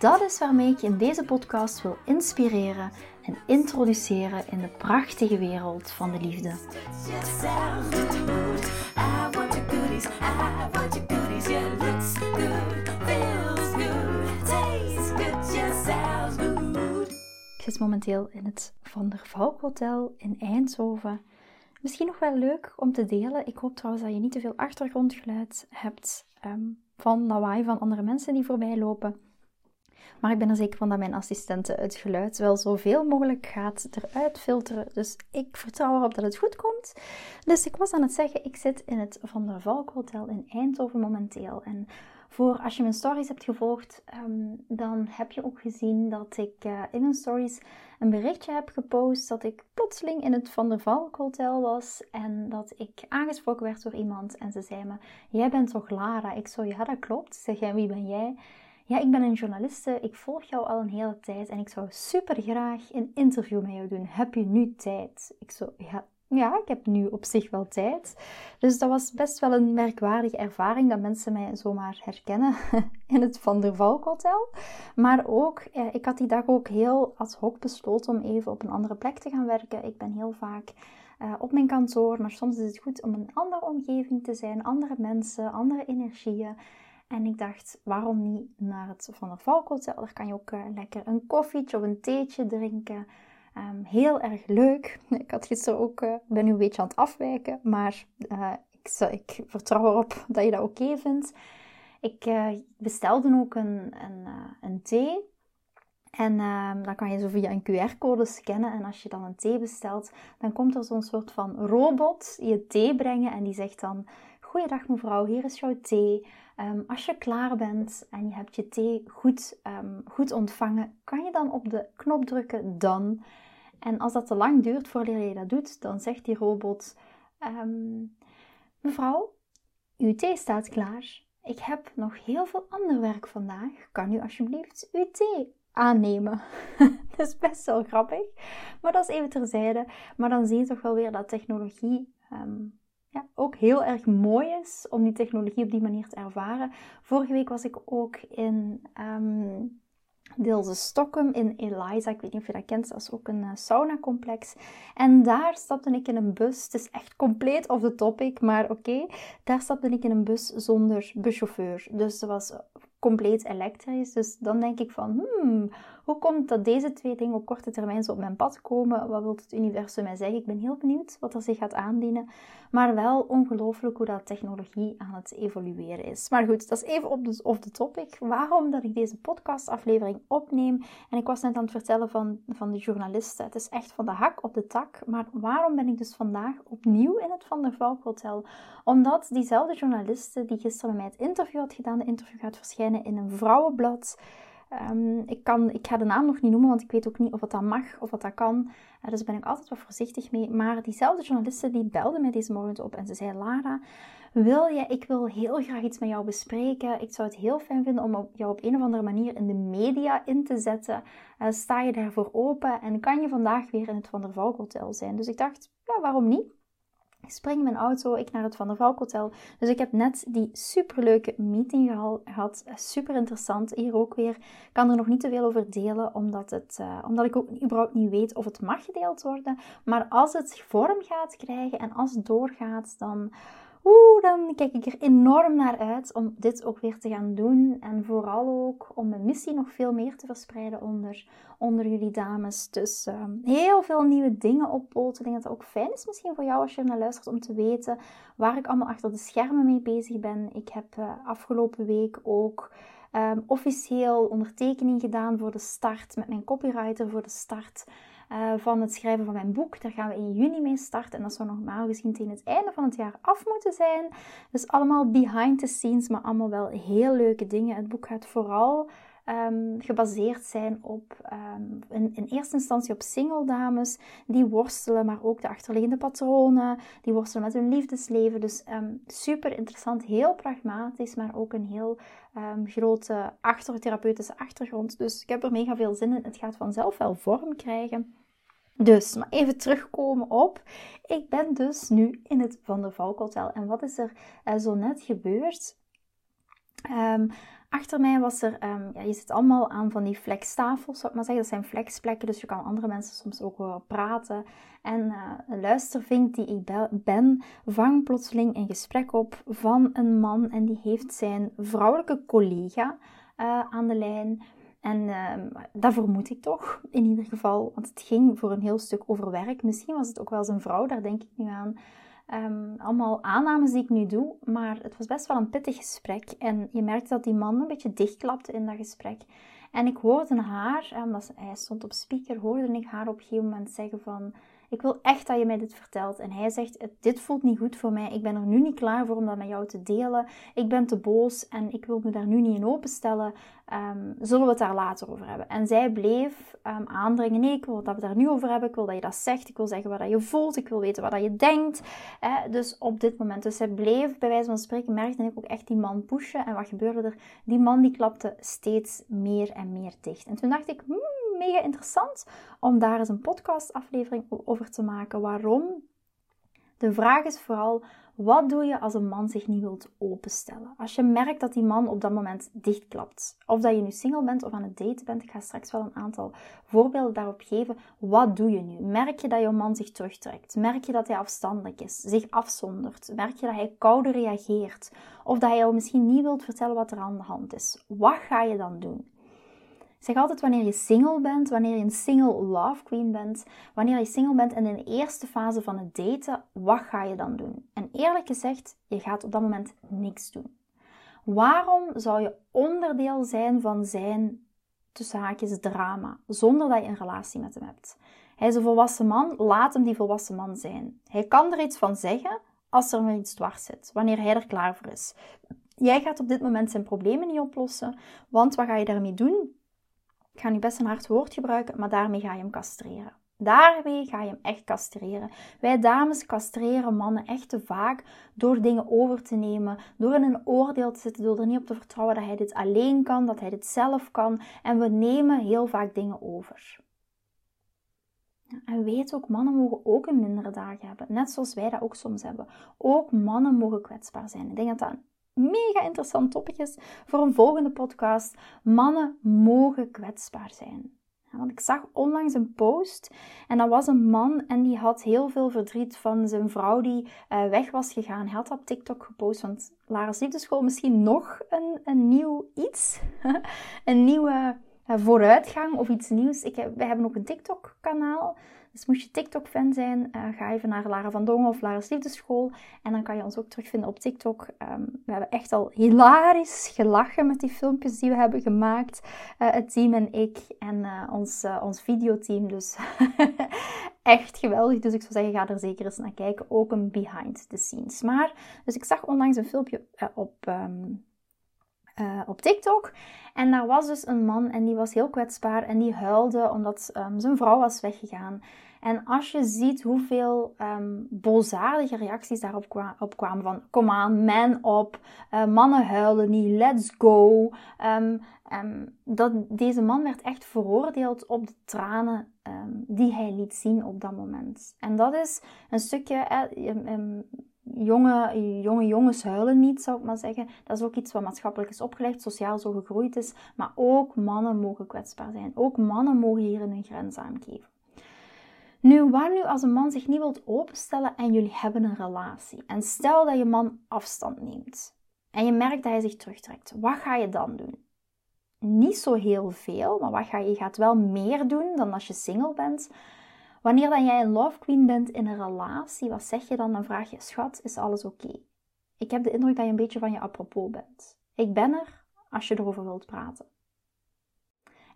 Dat is waarmee ik je in deze podcast wil inspireren en introduceren in de prachtige wereld van de liefde. Ik zit momenteel in het Van der Valk Hotel in Eindhoven. Misschien nog wel leuk om te delen. Ik hoop trouwens dat je niet te veel achtergrondgeluid hebt um, van lawaai van andere mensen die voorbij lopen. Maar ik ben er zeker van dat mijn assistente het geluid wel zoveel mogelijk gaat eruit filteren. Dus ik vertrouw erop dat het goed komt. Dus ik was aan het zeggen, ik zit in het Van der Valk Hotel in Eindhoven momenteel. En voor als je mijn stories hebt gevolgd, ehm, dan heb je ook gezien dat ik uh, in mijn stories een berichtje heb gepost dat ik plotseling in het Van der Valk Hotel was en dat ik aangesproken werd door iemand en ze zei me, jij bent toch Lara? Ik zo, ja dat klopt. Zeg jij, wie ben jij? Ja, ik ben een journaliste. Ik volg jou al een hele tijd en ik zou super graag een interview met jou doen. Heb je nu tijd? Ik zo, ja, ja, ik heb nu op zich wel tijd. Dus dat was best wel een merkwaardige ervaring dat mensen mij zomaar herkennen in het Van der Valk Hotel. Maar ook, eh, ik had die dag ook heel ad hoc besloten om even op een andere plek te gaan werken. Ik ben heel vaak uh, op mijn kantoor, maar soms is het goed om een andere omgeving te zijn, andere mensen, andere energieën. En ik dacht, waarom niet naar het Van der Valk Hotel? Daar kan je ook uh, lekker een koffietje of een theetje drinken. Um, heel erg leuk. Ik had gisteren ook, uh, ben nu een beetje aan het afwijken, maar uh, ik, ik, vertrouw erop dat je dat oké vindt. Ik bestelde ook een, een, een thee. En uh, dan kan je zo via een QR-code scannen. En als je dan een thee bestelt, dan komt er zo'n soort van robot je thee brengen. En die zegt dan: Goeiedag mevrouw, hier is jouw thee. Um, als je klaar bent en je hebt je thee goed, um, goed ontvangen, kan je dan op de knop drukken dan. En als dat te lang duurt voordat je dat doet, dan zegt die robot: um, Mevrouw, uw thee staat klaar. Ik heb nog heel veel ander werk vandaag. Kan u alsjeblieft uw thee aannemen? dat is best wel grappig, maar dat is even terzijde. Maar dan zie je toch wel weer dat technologie ja, ook heel erg mooi is om die technologie op die manier te ervaren. Vorige week was ik ook in um, Deelse Stockholm in Eliza. Ik weet niet of je dat kent, dat is ook een uh, sauna-complex. En daar stapte ik in een bus. Het is echt compleet off the topic, maar oké. Daar stapte ik in een bus zonder buschauffeur. Dus het was compleet elektrisch. Dus dan denk ik van, hmm, hoe komt dat deze twee dingen op korte termijn zo op mijn pad komen? Wat wil het universum mij zeggen? Ik ben heel benieuwd wat er zich gaat aandienen. Maar wel ongelooflijk hoe dat technologie aan het evolueren is. Maar goed, dat is even op de, off the topic. Waarom dat ik deze podcastaflevering opneem? En ik was net aan het vertellen van, van de journalisten. Het is echt van de hak op de tak. Maar waarom ben ik dus vandaag opnieuw in het Van der Valk Hotel? Omdat diezelfde journaliste die gisteren mij het interview had gedaan, de interview gaat verschijnen in een vrouwenblad. Um, ik, kan, ik ga de naam nog niet noemen, want ik weet ook niet of dat mag of dat kan. Uh, dus ben ik altijd wat voorzichtig mee. Maar diezelfde journaliste die belde mij deze morgen op en ze zei: Lara, wil je, ik wil heel graag iets met jou bespreken. Ik zou het heel fijn vinden om jou op een of andere manier in de media in te zetten. Uh, sta je daarvoor open en kan je vandaag weer in het Van der Valk Hotel zijn? Dus ik dacht, ja, waarom niet? Ik spring in mijn auto, ik naar het Van der Valk Hotel. Dus ik heb net die superleuke meeting gehad. Super interessant. Hier ook weer. Ik kan er nog niet te veel over delen, omdat, het, uh, omdat ik ook überhaupt niet weet of het mag gedeeld worden. Maar als het vorm gaat krijgen en als het doorgaat, dan Oeh, dan kijk ik er enorm naar uit om dit ook weer te gaan doen. En vooral ook om mijn missie nog veel meer te verspreiden onder, onder jullie dames. Dus ehm, heel veel nieuwe dingen oppoten. Ik denk dat het ook fijn is misschien voor jou als je naar luistert om te weten waar ik allemaal achter de schermen mee bezig ben. Ik heb uh, afgelopen week ook um, officieel ondertekening gedaan voor de start met mijn copywriter voor de start uh, van het schrijven van mijn boek. Daar gaan we in juni mee starten. En dat zou normaal gezien tegen het einde van het jaar af moeten zijn. Dus allemaal behind the scenes, maar allemaal wel heel leuke dingen. Het boek gaat vooral ehm, gebaseerd zijn op, ehm, in, eerste instantie op single dames die worstelen, maar ook de achterliggende patronen, die worstelen met hun liefdesleven. Dus um, super interessant, heel pragmatisch, maar ook een heel grote achter, therapeutische achtergrond. Dus ik heb er mega veel zin in. Het gaat vanzelf wel vorm krijgen. Dus, maar even terugkomen op. Ik ben dus nu in het Van der Valk Hotel. En wat is er uh, zo net gebeurd? Um, achter mij was er, um, ja, je zit allemaal aan van die flextafels, zou ik maar zeggen. Dat zijn flexplekken, dus je kan andere mensen soms ook horen praten. En uh, een luistervink die ik ben, vang plotseling een gesprek op van een man. En die heeft zijn vrouwelijke collega uh, aan de lijn. En uh, dat vermoed ik toch, in ieder geval. Want het ging voor een heel stuk over werk. Misschien was het ook wel zijn vrouw, daar denk ik nu aan. Um, allemaal aannames die ik nu doe, maar het was best wel een pittig gesprek. En je merkte dat die man een beetje dichtklapte in dat gesprek. En ik hoorde haar, omdat hij stond op speaker, hoorde ik haar op een gegeven moment zeggen van... Ik wil echt dat je mij dit vertelt. En hij zegt, dit voelt niet goed voor mij. Ik ben er nu niet klaar voor om dat met jou te delen. Ik ben te boos en ik wil me daar nu niet in openstellen. Um, zullen we het daar later over hebben? En zij bleef um, aandringen. Nee, ik wil dat we daar nu over hebben. Ik wil dat je dat zegt. Ik wil zeggen wat je voelt. Ik wil weten wat je denkt. dus op dit moment. Dus zij bleef, bij wijze van spreken, merkte ik ook echt die man pushen. En wat gebeurde er? Die man die klapte steeds meer en meer dicht. En toen dacht ik, hmm, mega interessant om daar eens een podcastaflevering over te maken. Waarom? De vraag is vooral, wat doe je als een man zich niet wilt openstellen? Als je merkt dat die man op dat moment dichtklapt. Of dat je nu single bent of aan het daten bent. Ik ga straks wel een aantal voorbeelden daarop geven. Wat doe je nu? Merk je dat je man zich terugtrekt? Merk je dat hij afstandelijk is? Zich afzondert? Merk je dat hij kouder reageert? Of dat hij jou misschien niet wilt vertellen wat er aan de hand is? Wat ga je dan doen? Zeg altijd wanneer je single bent, wanneer je een single love queen bent, wanneer je single bent in de eerste fase van het daten, wat ga je dan doen? En eerlijk gezegd, je gaat op dat moment niks doen. Waarom zou je onderdeel zijn van zijn tussen haakjes drama, zonder dat je een relatie met hem hebt? Hij is een volwassen man, laat hem die volwassen man zijn. Hij kan er iets van zeggen als er maar iets dwars zit, wanneer hij er klaar voor is. Jij gaat op dit moment zijn problemen niet oplossen, want wat ga je daarmee doen? Ik ga nu best een hard woord gebruiken, maar daarmee ga je hem castreren. Daarmee ga je hem echt castreren. Wij dames castreren mannen echt te vaak door dingen over te nemen, door in een oordeel te zitten, door er niet op te vertrouwen dat hij dit alleen kan, dat hij dit zelf kan. En we nemen heel vaak dingen over. En weet ook, mannen mogen ook een mindere dagen hebben, net zoals wij dat ook soms hebben. Ook mannen mogen kwetsbaar zijn. Ik denk dat dat mega interessant topic is voor een volgende podcast. Mannen mogen kwetsbaar zijn. want ik zag onlangs een post en dat was een man en die had heel veel verdriet van zijn vrouw die uh, weg was gegaan. Hij had op TikTok gepost, want Lara's Liefdeschool misschien nog een, een nieuw iets. een nieuwe vooruitgang of iets nieuws. Ik heb, wij hebben ook een TikTok kanaal. Dus moest je TikTok-fan zijn, uh, ga even naar Lara van Dongen of Lara's Liefdeschool. En dan kan je ons ook terugvinden op TikTok. Um, we hebben echt al hilarisch gelachen met die filmpjes die we hebben gemaakt. Uh, het team en ik en ons, ons videoteam. Dus echt geweldig. Dus ik zou zeggen, ga er zeker eens naar kijken. Ook een behind the scenes. Maar, dus ik zag onlangs een filmpje op... Um, uh, op TikTok. En daar was dus een man en die was heel kwetsbaar en die huilde omdat um, zijn vrouw was weggegaan. En als je ziet hoeveel um, boosaardige reacties daarop kwa kwamen van kom aan, man op, uh, mannen huilen niet, let's go. Um, dat deze man werd echt veroordeeld op de tranen die hij liet zien op dat moment. En dat is een stukje, eh, jonge, jonge jongens huilen niet, zou ik maar zeggen. Dat is ook iets wat maatschappelijk is opgelegd, sociaal zo gegroeid is. Maar ook mannen mogen kwetsbaar zijn. Ook mannen mogen hier een grens aangeven. Nu, wat nu als een man zich niet wilt openstellen en jullie hebben een relatie? En stel dat je man afstand neemt en je merkt dat hij zich terugtrekt. Wat ga je dan doen? Niet zo heel veel, maar wat ga je gaat wel meer doen dan als je single bent. Wanneer dan jij een love queen bent in een relatie, wat zeg je dan? Dan vraag je, schat, is alles oké? Ik heb de indruk dat je een beetje van je apropos bent. Ik ben er als je erover wilt praten.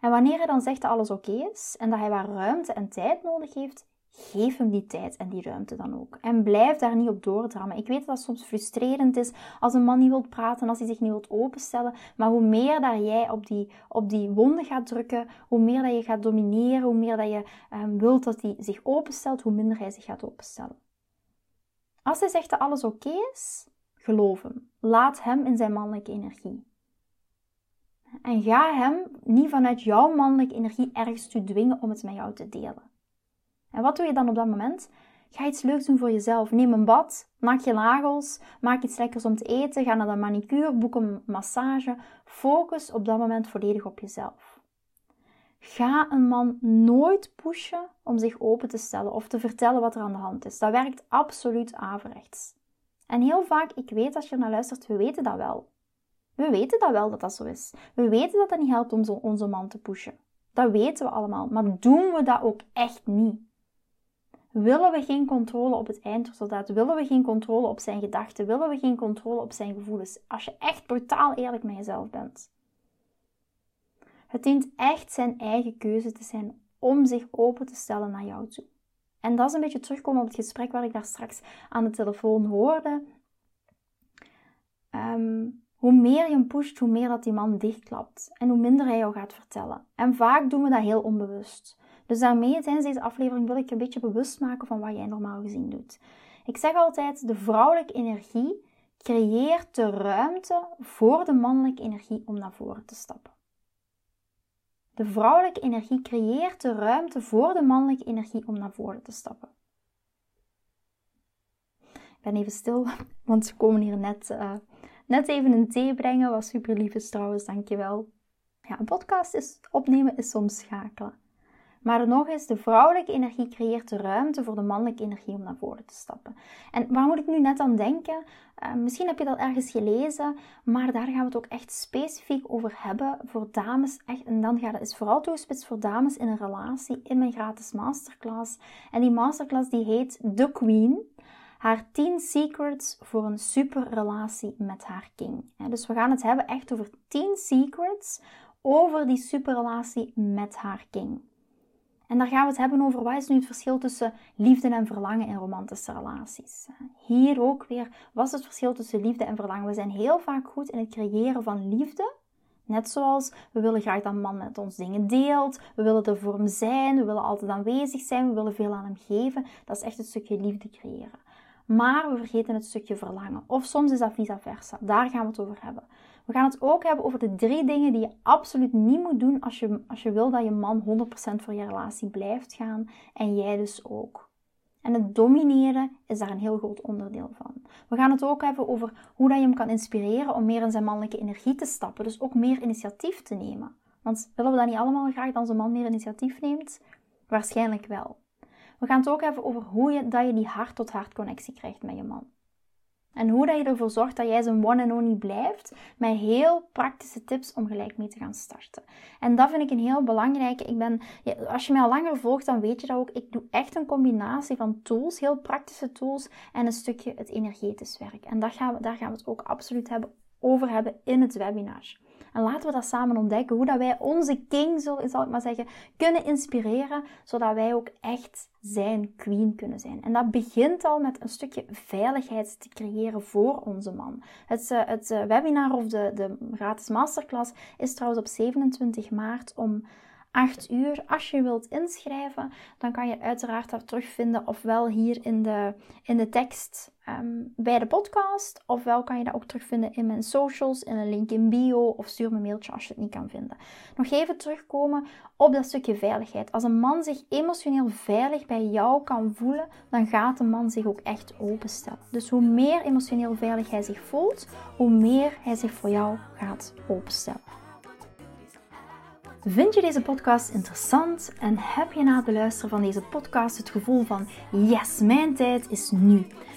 En wanneer hij dan zegt dat alles oké is en dat hij waar ruimte en tijd nodig heeft, geef hem die tijd en die ruimte dan ook. En blijf daar niet op doordrammen. Ik weet dat dat soms frustrerend is als een man niet wilt praten, als hij zich niet wilt openstellen. Maar hoe meer dat jij op die, op die wonden gaat drukken, hoe meer dat je gaat domineren, hoe meer dat je um, wilt dat hij zich openstelt, hoe minder hij zich gaat openstellen. Als hij zegt dat alles oké is, geloof hem. Laat hem in zijn mannelijke energie. En ga hem niet vanuit jouw mannelijke energie ergens toe dwingen om het met jou te delen. En wat doe je dan op dat moment? Ga iets leuks doen voor jezelf. Neem een bad, maak je nagels, maak iets lekkers om te eten, ga naar de manicure, boek een massage. Focus op dat moment volledig op jezelf. Ga een man nooit pushen om zich open te stellen of te vertellen wat er aan de hand is. Dat werkt absoluut averechts. En heel vaak, ik weet als je naar luistert, we weten dat wel. We weten dat wel dat dat zo is. We weten dat het niet helpt om onze man te pushen. Dat weten we allemaal. Maar doen we dat ook echt niet? Willen we geen controle op het eindresultaat? Willen we geen controle op zijn gedachten? Willen we geen controle op zijn gevoelens? Als je echt brutaal eerlijk met jezelf bent. Het dient echt zijn eigen keuze te zijn om zich open te stellen naar jou toe. En dat is een beetje terugkomen op het gesprek waar ik daar straks aan de telefoon hoorde. Ehm, hoe meer je hem pusht, hoe meer dat die man dichtklapt. En hoe minder hij jou gaat vertellen. En vaak doen we dat heel onbewust. Dus daarmee tijdens deze aflevering wil ik je een beetje bewust maken van wat jij normaal gezien doet. Ik zeg altijd, de vrouwelijke energie creëert de ruimte voor de mannelijke energie om naar voren te stappen. De vrouwelijke energie creëert de ruimte voor de mannelijke energie om naar voren te stappen. Ik ben even stil, want ze komen hier net, uh, net even een thee brengen. Was super lief is trouwens, dankjewel. Ja, een podcast is, opnemen is soms schakelen. Maar nog eens, de vrouwelijke energie creëert de ruimte voor de mannelijke energie om naar voren te stappen. En waar moet ik nu net aan denken? Uh, misschien heb je dat ergens gelezen, maar daar gaan we het ook echt specifiek over hebben voor dames. Echt, en dan gaat het is vooral toegespitst voor dames in een relatie in mijn gratis masterclass. En die masterclass die heet The Queen. Haar 10 secrets voor een super relatie met haar king. Dus we gaan het hebben echt over 10 secrets over die superrelatie met haar king. En daar gaan we het hebben over wat is nu het verschil tussen liefde en verlangen in romantische relaties. Hier ook weer, wat is het verschil tussen liefde en verlangen? We zijn heel vaak goed in het creëren van liefde. Net zoals we willen graag dat een man met ons dingen deelt, we willen er voor hem zijn, we willen altijd aanwezig zijn, we willen veel aan hem geven. Dat is echt het stukje liefde creëren. Maar we vergeten het stukje verlangen. Of soms is dat vice versa. Daar gaan we het over hebben. We gaan het ook hebben over de drie dingen die je absoluut niet moet doen als je, als je wil dat je man 100% voor je relatie blijft gaan en jij dus ook. En het domineren is daar een heel groot onderdeel van. We gaan het ook hebben over hoe dat je hem kan inspireren om meer in zijn mannelijke energie te stappen. Dus ook meer initiatief te nemen. Want willen we dat niet allemaal graag dat onze man meer initiatief neemt? Waarschijnlijk wel. We gaan het ook hebben over hoe je, dat je die hart-tot-hart connectie krijgt met je man. En hoe dat je ervoor zorgt dat jij zijn one and only blijft, met heel praktische tips om gelijk mee te gaan starten. En dat vind ik een heel belangrijke. Ik ben, als je mij al langer volgt, dan weet je dat ook. Ik doe echt een combinatie van tools, heel praktische tools, en een stukje het energetisch werk. En daar gaan we, daar gaan we het ook absoluut hebben, over hebben in het webinar. En laten we dat samen ontdekken, hoe dat wij onze king, zal ik maar zeggen, kunnen inspireren, zodat wij ook echt zijn queen kunnen zijn. En dat begint al met een stukje veiligheid te creëren voor onze man. Het, eh, het eh, webinar of de, de gratis masterclass is trouwens op 27 maart om 8 uur. Als je wilt inschrijven, dan kan je uiteraard dat terugvinden, ofwel hier in de, in de tekst ehm, bij de podcast, ofwel kan je dat ook terugvinden in mijn socials, in een link in bio, of stuur me een mailtje als je het niet kan vinden. Nog even terugkomen op dat stukje veiligheid. Als een man zich emotioneel veilig bij jou kan voelen, dan gaat de man zich ook echt openstellen. Dus hoe meer emotioneel veilig hij zich voelt, hoe meer hij zich voor jou gaat openstellen. Vind je deze podcast interessant en heb je na het luisteren van deze podcast het gevoel van yes, mijn tijd is nu.